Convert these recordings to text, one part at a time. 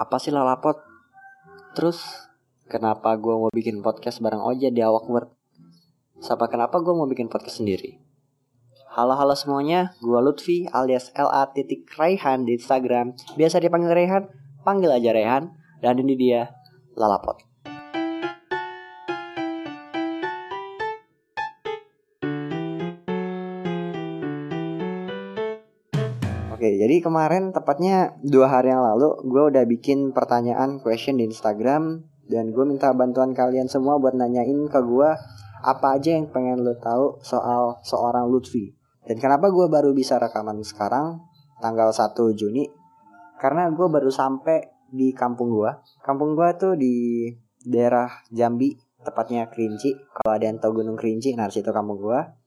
apa sih lalapot? Terus kenapa gue mau bikin podcast bareng Oja di Awak Word? Siapa kenapa gue mau bikin podcast sendiri? Halo-halo semuanya, gue Lutfi alias LA titik Raihan di Instagram. Biasa dipanggil Rehan, panggil aja Rehan. Dan ini dia Lalapot. Jadi kemarin tepatnya dua hari yang lalu gue udah bikin pertanyaan question di Instagram dan gue minta bantuan kalian semua buat nanyain ke gue apa aja yang pengen lo tahu soal seorang Lutfi. Dan kenapa gue baru bisa rekaman sekarang tanggal 1 Juni? Karena gue baru sampai di kampung gue. Kampung gue tuh di daerah Jambi, tepatnya Kerinci. Kalau ada yang tahu Gunung Kerinci, nah situ kampung gue.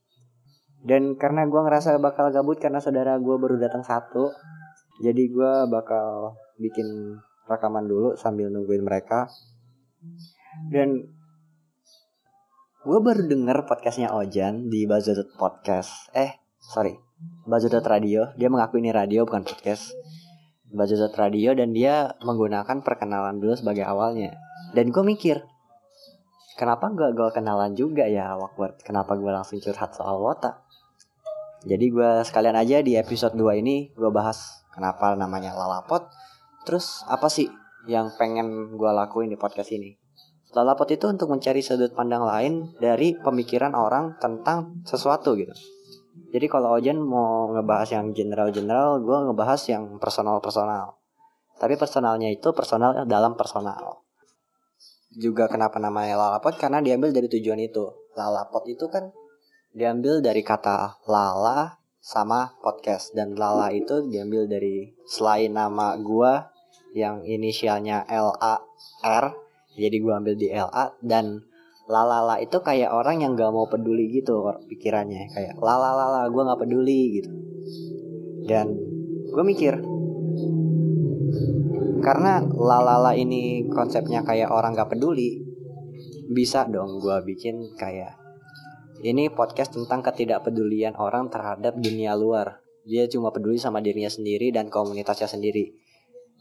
Dan karena gue ngerasa bakal gabut karena saudara gue baru datang satu, jadi gue bakal bikin rekaman dulu sambil nungguin mereka. Dan gue baru denger podcastnya Ojan di Bazodot Podcast. Eh, sorry, Bazodot Radio. Dia mengaku ini radio bukan podcast. Bazodot Radio dan dia menggunakan perkenalan dulu sebagai awalnya. Dan gue mikir, kenapa gue gue kenalan juga ya awkward? Kenapa gue langsung curhat soal wota? Jadi gue sekalian aja di episode 2 ini gue bahas kenapa namanya Lalapot. Terus apa sih yang pengen gue lakuin di podcast ini? Lalapot itu untuk mencari sudut pandang lain dari pemikiran orang tentang sesuatu gitu. Jadi kalau Ojan mau ngebahas yang general-general, gue ngebahas yang personal-personal. Tapi personalnya itu personal dalam personal. Juga kenapa namanya Lalapot? Karena diambil dari tujuan itu. Lalapot itu kan diambil dari kata lala sama podcast. Dan lala itu diambil dari selain nama gua yang inisialnya L A R jadi gua ambil di L A. Dan lalala itu kayak orang yang gak mau peduli gitu pikirannya. Kayak lala lala gua nggak peduli gitu. Dan gue mikir karena lalala ini konsepnya kayak orang gak peduli bisa dong gua bikin kayak ini podcast tentang ketidakpedulian orang terhadap dunia luar. Dia cuma peduli sama dirinya sendiri dan komunitasnya sendiri.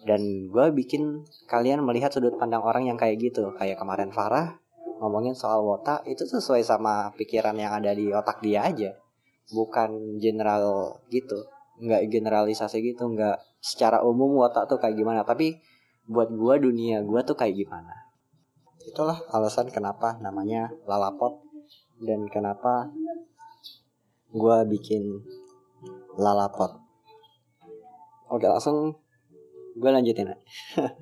Dan gue bikin kalian melihat sudut pandang orang yang kayak gitu. Kayak kemarin Farah ngomongin soal wota itu sesuai sama pikiran yang ada di otak dia aja. Bukan general gitu. Nggak generalisasi gitu. Nggak secara umum wota tuh kayak gimana. Tapi buat gue dunia gue tuh kayak gimana. Itulah alasan kenapa namanya Lalapot dan kenapa gue bikin lalapot? Oke langsung gue lanjutin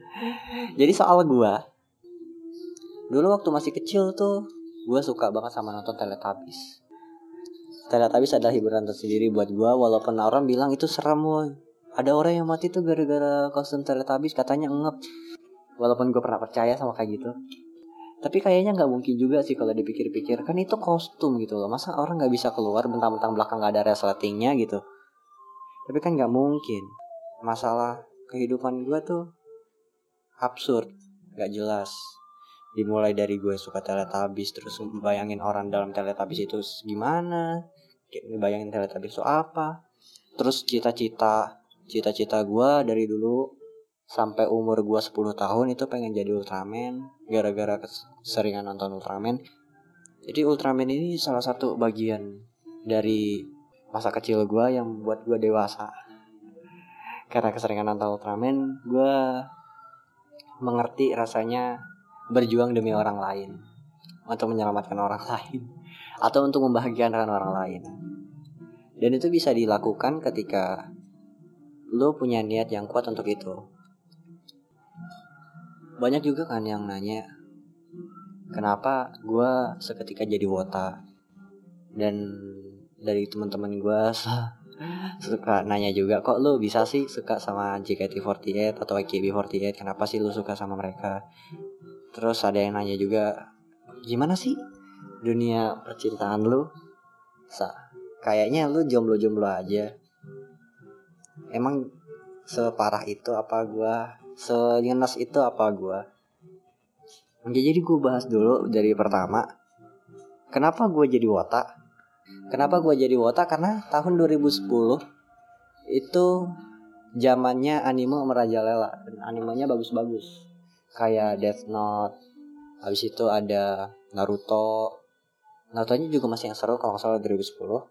jadi soal gue dulu waktu masih kecil tuh gue suka banget sama nonton Teletubbies. Teletubbies adalah hiburan tersendiri buat gue walaupun orang bilang itu serem woy ada orang yang mati tuh gara-gara kostum Teletubbies katanya ngep. Walaupun gue pernah percaya sama kayak gitu tapi kayaknya nggak mungkin juga sih kalau dipikir-pikir kan itu kostum gitu loh. Masa orang nggak bisa keluar bentang-bentang belakang nggak ada resletingnya gitu? Tapi kan nggak mungkin. Masalah kehidupan gue tuh absurd nggak jelas. Dimulai dari gue suka teletabis terus bayangin orang dalam teletabis itu gimana? Bayangin teletabis itu apa? Terus cita-cita cita-cita gue dari dulu sampai umur gue 10 tahun itu pengen jadi Ultraman gara-gara keseringan nonton Ultraman. Jadi Ultraman ini salah satu bagian dari masa kecil gue yang membuat gue dewasa. Karena keseringan nonton Ultraman gue mengerti rasanya berjuang demi orang lain untuk menyelamatkan orang lain atau untuk membahagiakan orang lain. Dan itu bisa dilakukan ketika lo punya niat yang kuat untuk itu banyak juga kan yang nanya kenapa gue seketika jadi wota? Dan dari teman-teman gue suka nanya juga kok lu bisa sih suka sama JKT48 atau AKB48 kenapa sih lu suka sama mereka? Terus ada yang nanya juga gimana sih dunia percintaan lu? Sa kayaknya lu jomblo-jomblo aja. Emang separah itu apa gue senyenas itu apa gue ya, jadi gue bahas dulu dari pertama. Kenapa gue jadi wota? Kenapa gue jadi wota? Karena tahun 2010 itu zamannya anime merajalela. Dan animenya bagus-bagus. Kayak Death Note habis itu ada Naruto. Naruto nya juga masih yang seru kalau nggak salah 2010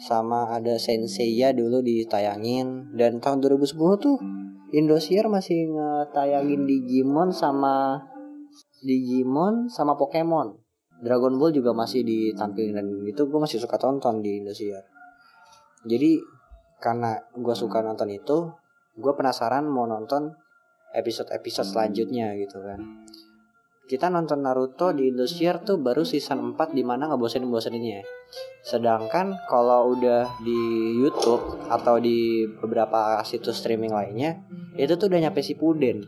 sama ada Senseiya dulu ditayangin. Dan tahun 2010 tuh Indosiar masih ngetayangin Digimon sama Digimon sama Pokemon. Dragon Ball juga masih ditampilkan dan itu gue masih suka tonton di Indosiar. Jadi karena gue suka nonton itu gue penasaran mau nonton episode-episode selanjutnya gitu kan kita nonton Naruto di Indosiar tuh baru season 4 di mana nggak bosenin-boseninnya sedangkan kalau udah di YouTube atau di beberapa situs streaming lainnya itu tuh udah nyampe si Puden.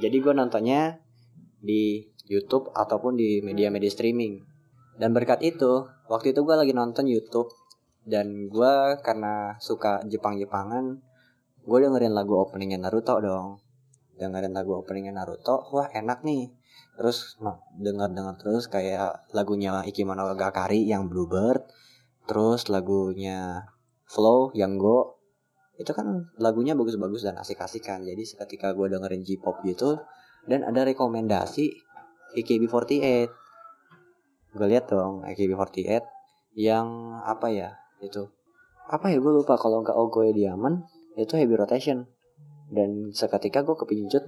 Jadi gue nontonnya di YouTube ataupun di media-media streaming. Dan berkat itu waktu itu gue lagi nonton YouTube dan gue karena suka Jepang-Jepangan gue dengerin lagu openingnya Naruto dong dengerin lagu openingnya Naruto wah enak nih. Terus denger dengar terus kayak lagunya Ikimono Gakari yang Bluebird terus lagunya Flow yang Go. Itu kan lagunya bagus-bagus dan asik-asikan. Jadi seketika gue dengerin J-pop gitu dan ada rekomendasi AKB48 gue lihat dong AKB48 yang apa ya itu? Apa ya gue lupa kalau nggak Ogoe Diamond itu heavy rotation dan seketika gue kepincut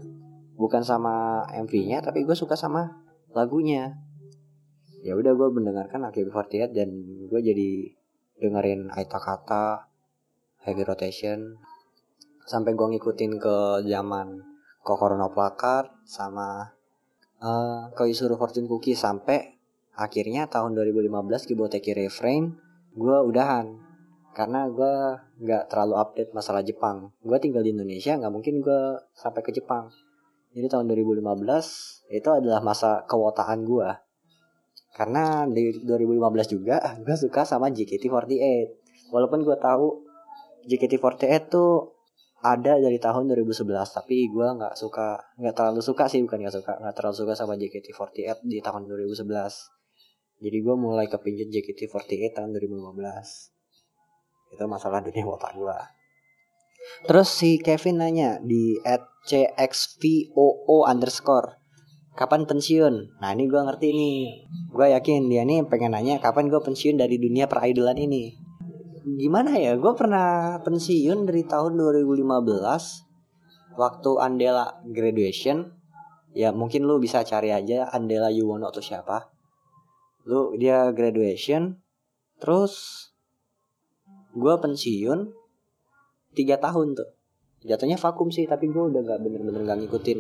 bukan sama MV-nya tapi gue suka sama lagunya. Ya udah gue mendengarkan AKB48 dan gue jadi dengerin Aita Kata heavy rotation sampai gue ngikutin ke zaman Kokoro no Placard sama uh, Koizuru Fortune Cookie sampai akhirnya tahun 2015 Kiboteki Refrain gue udahan karena gue nggak terlalu update masalah Jepang. Gue tinggal di Indonesia nggak mungkin gue sampai ke Jepang. Jadi tahun 2015 itu adalah masa kewotaan gue karena di 2015 juga gue suka sama JKT48 walaupun gue tahu JKT48 tuh ada dari tahun 2011 tapi gue nggak suka nggak terlalu suka sih bukan nggak suka nggak terlalu suka sama JKT48 di tahun 2011 jadi gue mulai kepincut JKT48 tahun 2015 itu masalah dunia otak gue terus si Kevin nanya di at cxvoo underscore kapan pensiun? Nah ini gue ngerti nih. Gue yakin dia nih pengen nanya kapan gue pensiun dari dunia peridolan ini? Gimana ya gue pernah pensiun dari tahun 2015 waktu Andela graduation. Ya mungkin lu bisa cari aja Andela Yuwono atau siapa. Lu dia graduation terus gue pensiun tiga tahun tuh. Jatuhnya vakum sih tapi gue udah gak bener-bener gak ngikutin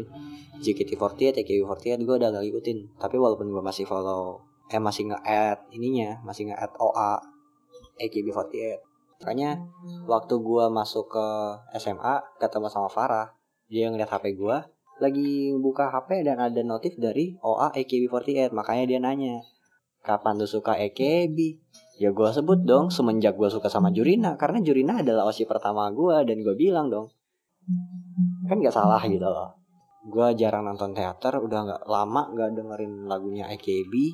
JKT48 AKB48 gue udah gak ngikutin. Tapi walaupun gue masih follow eh masih nge-add ininya masih nge-add OA AKB48 makanya waktu gue masuk ke SMA ketemu sama Farah dia ngeliat HP gue lagi buka HP dan ada notif dari OA AKB48 makanya dia nanya Kapan lu suka EKB? Ya gue sebut dong semenjak gue suka sama Jurina Karena Jurina adalah osi pertama gue Dan gue bilang dong. Kan gak salah gitu loh. Gue jarang nonton teater Udah gak lama gak dengerin lagunya EKB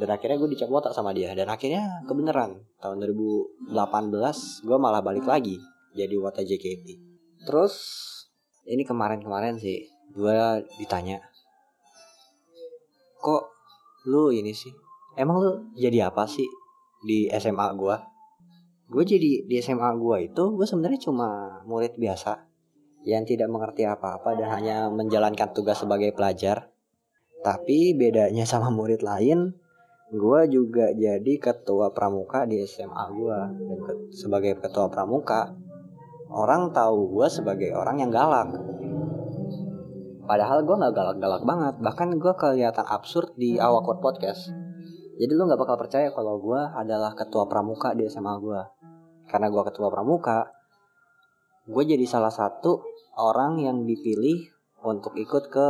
Dan akhirnya gue dicap botak sama dia Dan akhirnya kebeneran Tahun 2018 gue malah balik lagi Jadi wata JKT Terus Ini kemarin-kemarin sih Gue ditanya Kok lu ini sih? Emang lu jadi apa sih di SMA gue gue jadi di SMA gue itu gue sebenarnya cuma murid biasa yang tidak mengerti apa-apa dan hanya menjalankan tugas sebagai pelajar. Tapi bedanya sama murid lain gue juga jadi ketua pramuka di SMA gue dan ke, sebagai ketua pramuka orang tahu gue sebagai orang yang galak. Padahal gue nggak galak-galak banget bahkan gue kelihatan absurd di awal podcast jadi lu nggak bakal percaya kalau gue adalah ketua pramuka di SMA gue karena gue ketua pramuka gue jadi salah satu orang yang dipilih untuk ikut ke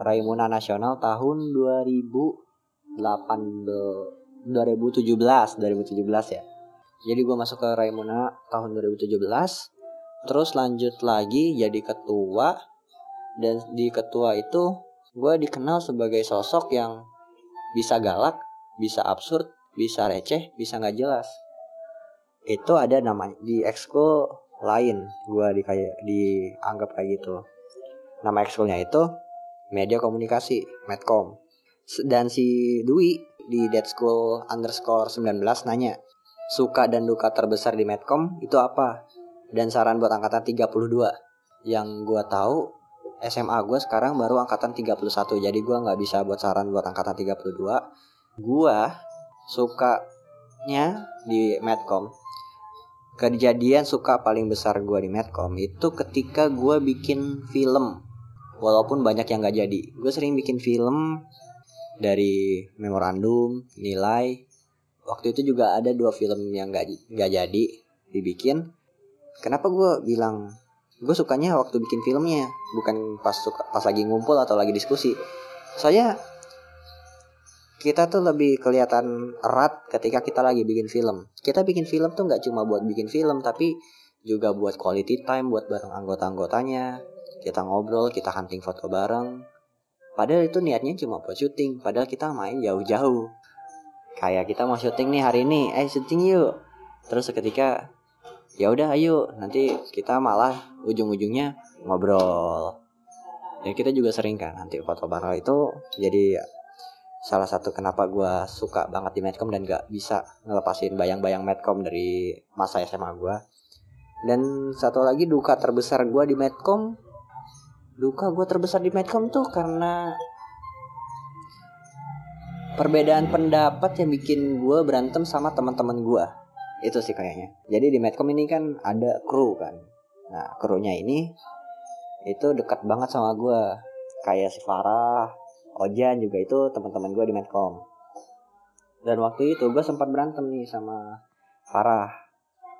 Raimuna Nasional tahun 2018 2017 2017 ya. Jadi gue masuk ke Raimuna tahun 2017 terus lanjut lagi jadi ketua dan di ketua itu gue dikenal sebagai sosok yang bisa galak bisa absurd bisa receh bisa nggak jelas. Itu ada namanya di ekskul lain gue di kayak dianggap kayak gitu. Nama ekskulnya itu media komunikasi medcom. Dan si Dwi di Dead School underscore 19 nanya suka dan duka terbesar di medcom itu apa? Dan saran buat angkatan 32 yang gue tahu SMA gue sekarang baru angkatan 31 jadi gue nggak bisa buat saran buat angkatan 32 gue sukanya di medcom. Kejadian suka paling besar gue di medcom itu ketika gue bikin film. Walaupun banyak yang gak jadi. Gue sering bikin film dari memorandum nilai. Waktu itu juga ada dua film yang gak, gak jadi dibikin. Kenapa gue bilang? Gue sukanya waktu bikin filmnya bukan pas suka pas lagi ngumpul atau lagi diskusi. Saya kita tuh lebih kelihatan erat ketika kita lagi bikin film. Kita bikin film tuh nggak cuma buat bikin film, tapi juga buat quality time, buat bareng anggota-anggotanya. Kita ngobrol, kita hunting foto bareng. Padahal itu niatnya cuma buat syuting, padahal kita main jauh-jauh. Kayak kita mau syuting nih hari ini, eh syuting yuk. Terus seketika, ya udah ayo, nanti kita malah ujung-ujungnya ngobrol. Ya kita juga sering kan nanti foto bareng itu jadi salah satu kenapa gue suka banget di Medcom dan gak bisa ngelepasin bayang-bayang Medcom dari masa SMA gue dan satu lagi duka terbesar gue di Medcom. Duka gue terbesar di Medcom tuh karena perbedaan pendapat yang bikin gue berantem sama teman-teman gue itu sih kayaknya. Jadi di Medcom ini kan ada kru kan. Nah krunya ini itu dekat banget sama gue kayak si Farah Ojan juga itu teman-teman gue di Medcom. Dan waktu itu gue sempat berantem nih sama Farah.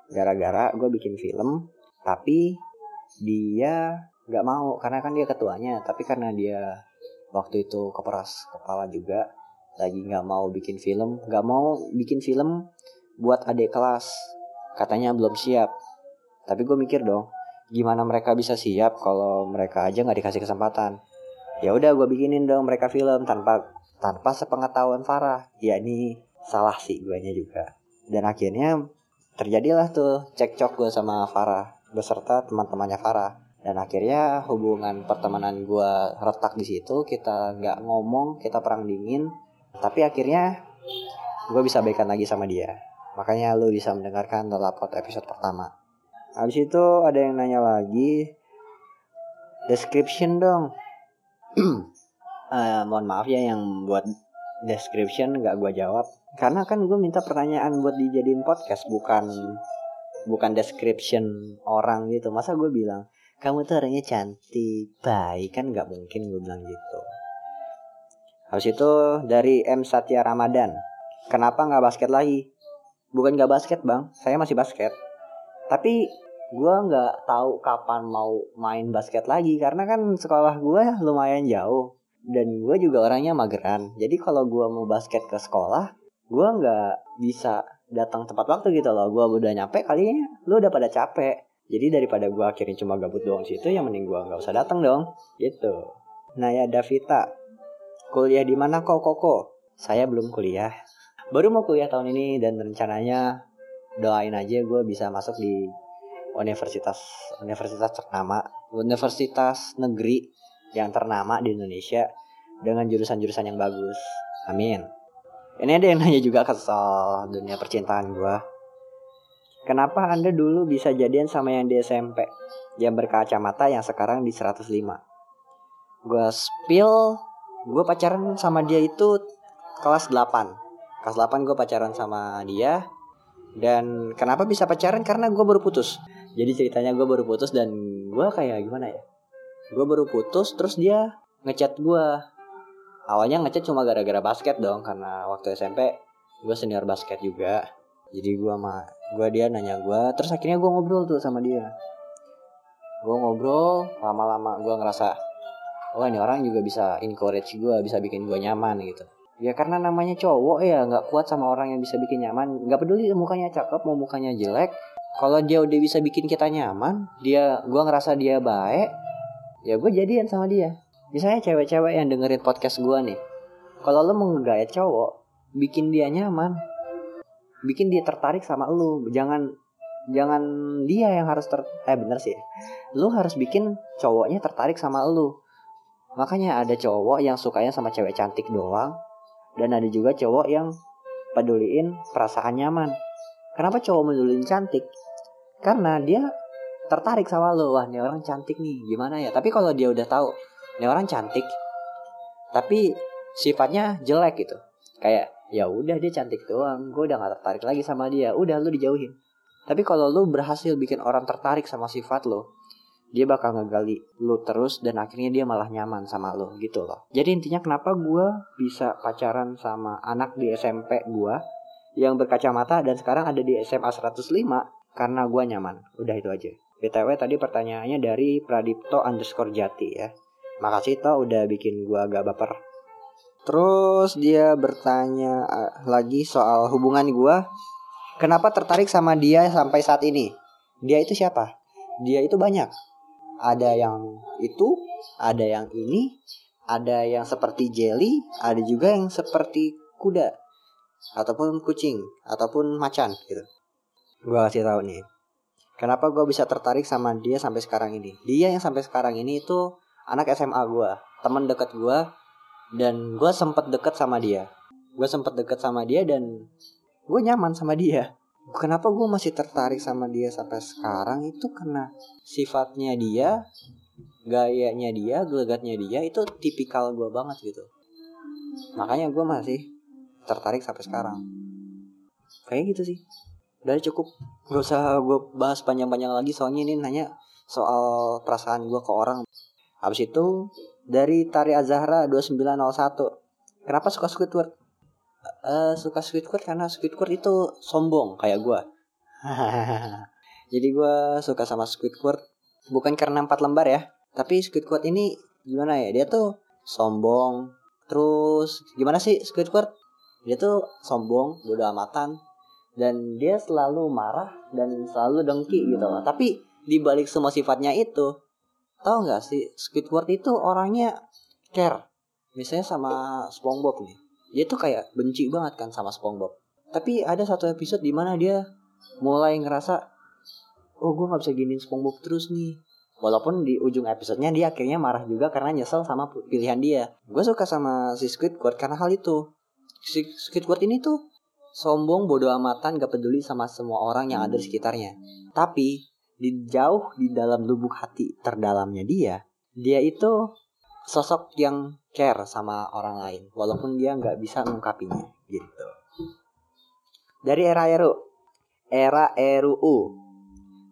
Gara-gara gue bikin film tapi dia nggak mau karena kan dia ketuanya tapi karena dia waktu itu keperas kepala juga lagi nggak mau bikin film nggak mau bikin film buat adik kelas. Katanya belum siap. Tapi gue mikir dong gimana mereka bisa siap kalau mereka aja nggak dikasih kesempatan ya udah gue bikinin dong mereka film tanpa tanpa sepengetahuan Farah. Ya ini salah sih guanya juga. Dan akhirnya terjadilah tuh cekcok gue sama Farah beserta teman-temannya Farah. Dan akhirnya hubungan pertemanan gue retak di situ kita nggak ngomong kita perang dingin. Tapi akhirnya gue bisa baikan lagi sama dia. Makanya lu bisa mendengarkan teleport episode pertama. Habis itu ada yang nanya lagi description dong uh, mohon maaf ya yang buat description nggak gue jawab. Karena kan gue minta pertanyaan buat dijadiin podcast bukan bukan description orang gitu. Masa gue bilang kamu tuh orangnya cantik baik. Kan nggak mungkin gue bilang gitu. Habis itu dari M. Satya Ramadan kenapa nggak basket lagi? Bukan nggak basket bang. Saya masih basket. Tapi gue nggak tahu kapan mau main basket lagi karena kan sekolah gue lumayan jauh. Dan gue juga orangnya mageran. Jadi kalau gue mau basket ke sekolah gue nggak bisa datang tepat waktu gitu loh. Gue udah nyampe kali lu udah pada capek. Jadi daripada gue akhirnya cuma gabut doang situ yang mending gue nggak usah datang dong. Gitu. Nah ya Davita. Kuliah di mana kok koko saya belum kuliah. Baru mau kuliah tahun ini dan rencananya doain aja gue bisa masuk di universitas universitas ternama universitas negeri yang ternama di Indonesia dengan jurusan-jurusan yang bagus. Amin. Ini ada yang nanya juga ke soal dunia percintaan gue kenapa anda dulu bisa jadian sama yang di SMP yang berkacamata yang sekarang di 105 gue spill gue pacaran sama dia itu kelas 8 kelas 8 gue pacaran sama dia. Dan kenapa bisa pacaran? Karena gue baru putus jadi ceritanya gue baru putus dan gue kayak gimana ya? Gue baru putus terus dia ngechat gue awalnya ngechat cuma gara-gara basket dong karena waktu SMP gue senior basket juga. Jadi gue sama gue dia nanya gue terus akhirnya gue ngobrol tuh sama dia. Gue ngobrol lama-lama gue ngerasa oh ini orang juga bisa encourage gue bisa bikin gue nyaman gitu. Ya karena namanya cowok ya nggak kuat sama orang yang bisa bikin nyaman. Nggak peduli mukanya cakep mau mukanya jelek kalau dia udah bisa bikin kita nyaman dia gue ngerasa dia baik ya gue jadian sama dia. Misalnya cewek-cewek yang dengerin podcast gue nih kalau lo mau cowok bikin dia nyaman. Bikin dia tertarik sama lo jangan jangan dia yang harus ter eh bener sih. Lu harus bikin cowoknya tertarik sama lu. Makanya ada cowok yang sukanya sama cewek cantik doang dan ada juga cowok yang peduliin perasaan nyaman kenapa cowok peduliin cantik? Karena dia tertarik sama lo. Wah ini orang cantik nih. Gimana ya? Tapi kalau dia udah tahu ini orang cantik tapi sifatnya jelek gitu. Kayak ya udah dia cantik doang. Gue udah gak tertarik lagi sama dia. Udah lu dijauhin. Tapi kalau lu berhasil bikin orang tertarik sama sifat lo, dia bakal ngegali lu terus dan akhirnya dia malah nyaman sama lo gitu loh. Jadi intinya kenapa gue bisa pacaran sama anak di SMP gue yang berkacamata dan sekarang ada di SMA 105 karena gue nyaman. Udah itu aja. BTW tadi pertanyaannya dari Pradipto underscore Jati ya. Makasih toh udah bikin gue agak baper. Terus dia bertanya lagi soal hubungan gue Kenapa tertarik sama dia sampai saat ini? Dia itu siapa? Dia itu banyak. Ada yang itu, ada yang ini, ada yang seperti jelly, ada juga yang seperti kuda ataupun kucing ataupun macan gitu. Gua kasih tahu nih. Kenapa gue bisa tertarik sama dia sampai sekarang ini? Dia yang sampai sekarang ini itu anak SMA gue, teman dekat gue, dan gue sempet deket sama dia. Gue sempet deket sama dia dan gue nyaman sama dia kenapa gue masih tertarik sama dia sampai sekarang itu karena sifatnya dia gayanya dia gelagatnya dia itu tipikal gue banget gitu makanya gue masih tertarik sampai sekarang kayak gitu sih udah cukup gak usah gue bahas panjang-panjang lagi soalnya ini nanya soal perasaan gue ke orang habis itu dari Tari Azahra 2901 kenapa suka Squidward uh, suka Squidward karena Squidward itu sombong kayak gue. Jadi gue suka sama Squidward bukan karena empat lembar ya, tapi Squidward ini gimana ya? Dia tuh sombong. Terus gimana sih Squidward? Dia tuh sombong, bodoh amatan, dan dia selalu marah dan selalu dengki gitu loh. Tapi di balik semua sifatnya itu, tau nggak sih Squidward itu orangnya care. Misalnya sama SpongeBob nih dia tuh kayak benci banget kan sama SpongeBob tapi ada satu episode di mana dia mulai ngerasa oh gue nggak bisa giniin SpongeBob terus nih walaupun di ujung episodenya dia akhirnya marah juga karena nyesel sama pilihan dia gue suka sama si Squidward karena hal itu Squidward ini tuh sombong bodoh amatan gak peduli sama semua orang yang ada di sekitarnya. Tapi di jauh di dalam lubuk hati terdalamnya dia dia itu sosok yang care sama orang lain walaupun dia nggak bisa mengungkapinya gitu. Dari era RU era RUU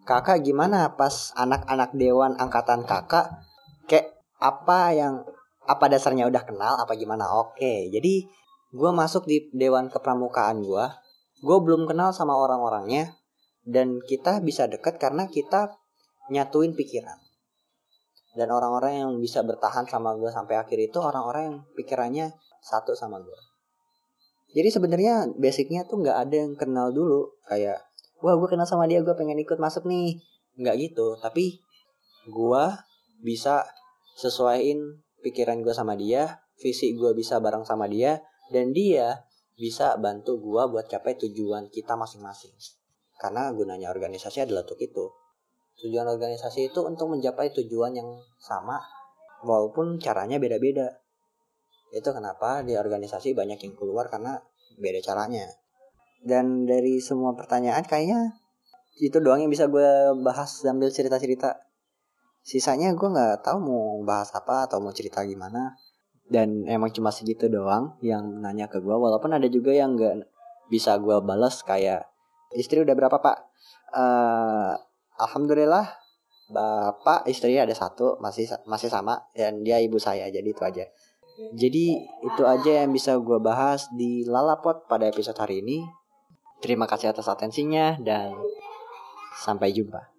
kakak gimana pas anak-anak dewan angkatan kakak? Kayak apa yang apa dasarnya udah kenal apa gimana? Oke jadi gue masuk di dewan kepramukaan gue gue belum kenal sama orang-orangnya. Dan kita bisa deket karena kita nyatuin pikiran. Dan orang-orang yang bisa bertahan sama gue sampai akhir itu orang-orang yang pikirannya satu sama gue jadi sebenarnya basicnya tuh nggak ada yang kenal dulu. Kayak wah gue kenal sama dia gue pengen ikut masuk nih. Nggak gitu. Tapi gue bisa sesuaiin pikiran gue sama dia visi gue bisa bareng sama dia dan dia bisa bantu gue buat capai tujuan kita masing-masing karena gunanya organisasi adalah untuk itu Tujuan organisasi itu untuk mencapai tujuan yang sama walaupun caranya beda-beda. Itu kenapa di organisasi banyak yang keluar karena beda caranya. Dan dari semua pertanyaan kayaknya itu doang yang bisa gue bahas sambil cerita-cerita. Sisanya gue nggak tahu mau bahas apa atau mau cerita gimana. Dan emang cuma segitu doang yang nanya ke gue. Walaupun ada juga yang nggak bisa gue balas kayak istri udah berapa pak? Uh, alhamdulillah bapak istri ada satu masih masih sama dan dia ibu saya jadi itu aja jadi itu aja yang bisa gue bahas di Lalapot pada episode hari ini terima kasih atas atensinya dan sampai jumpa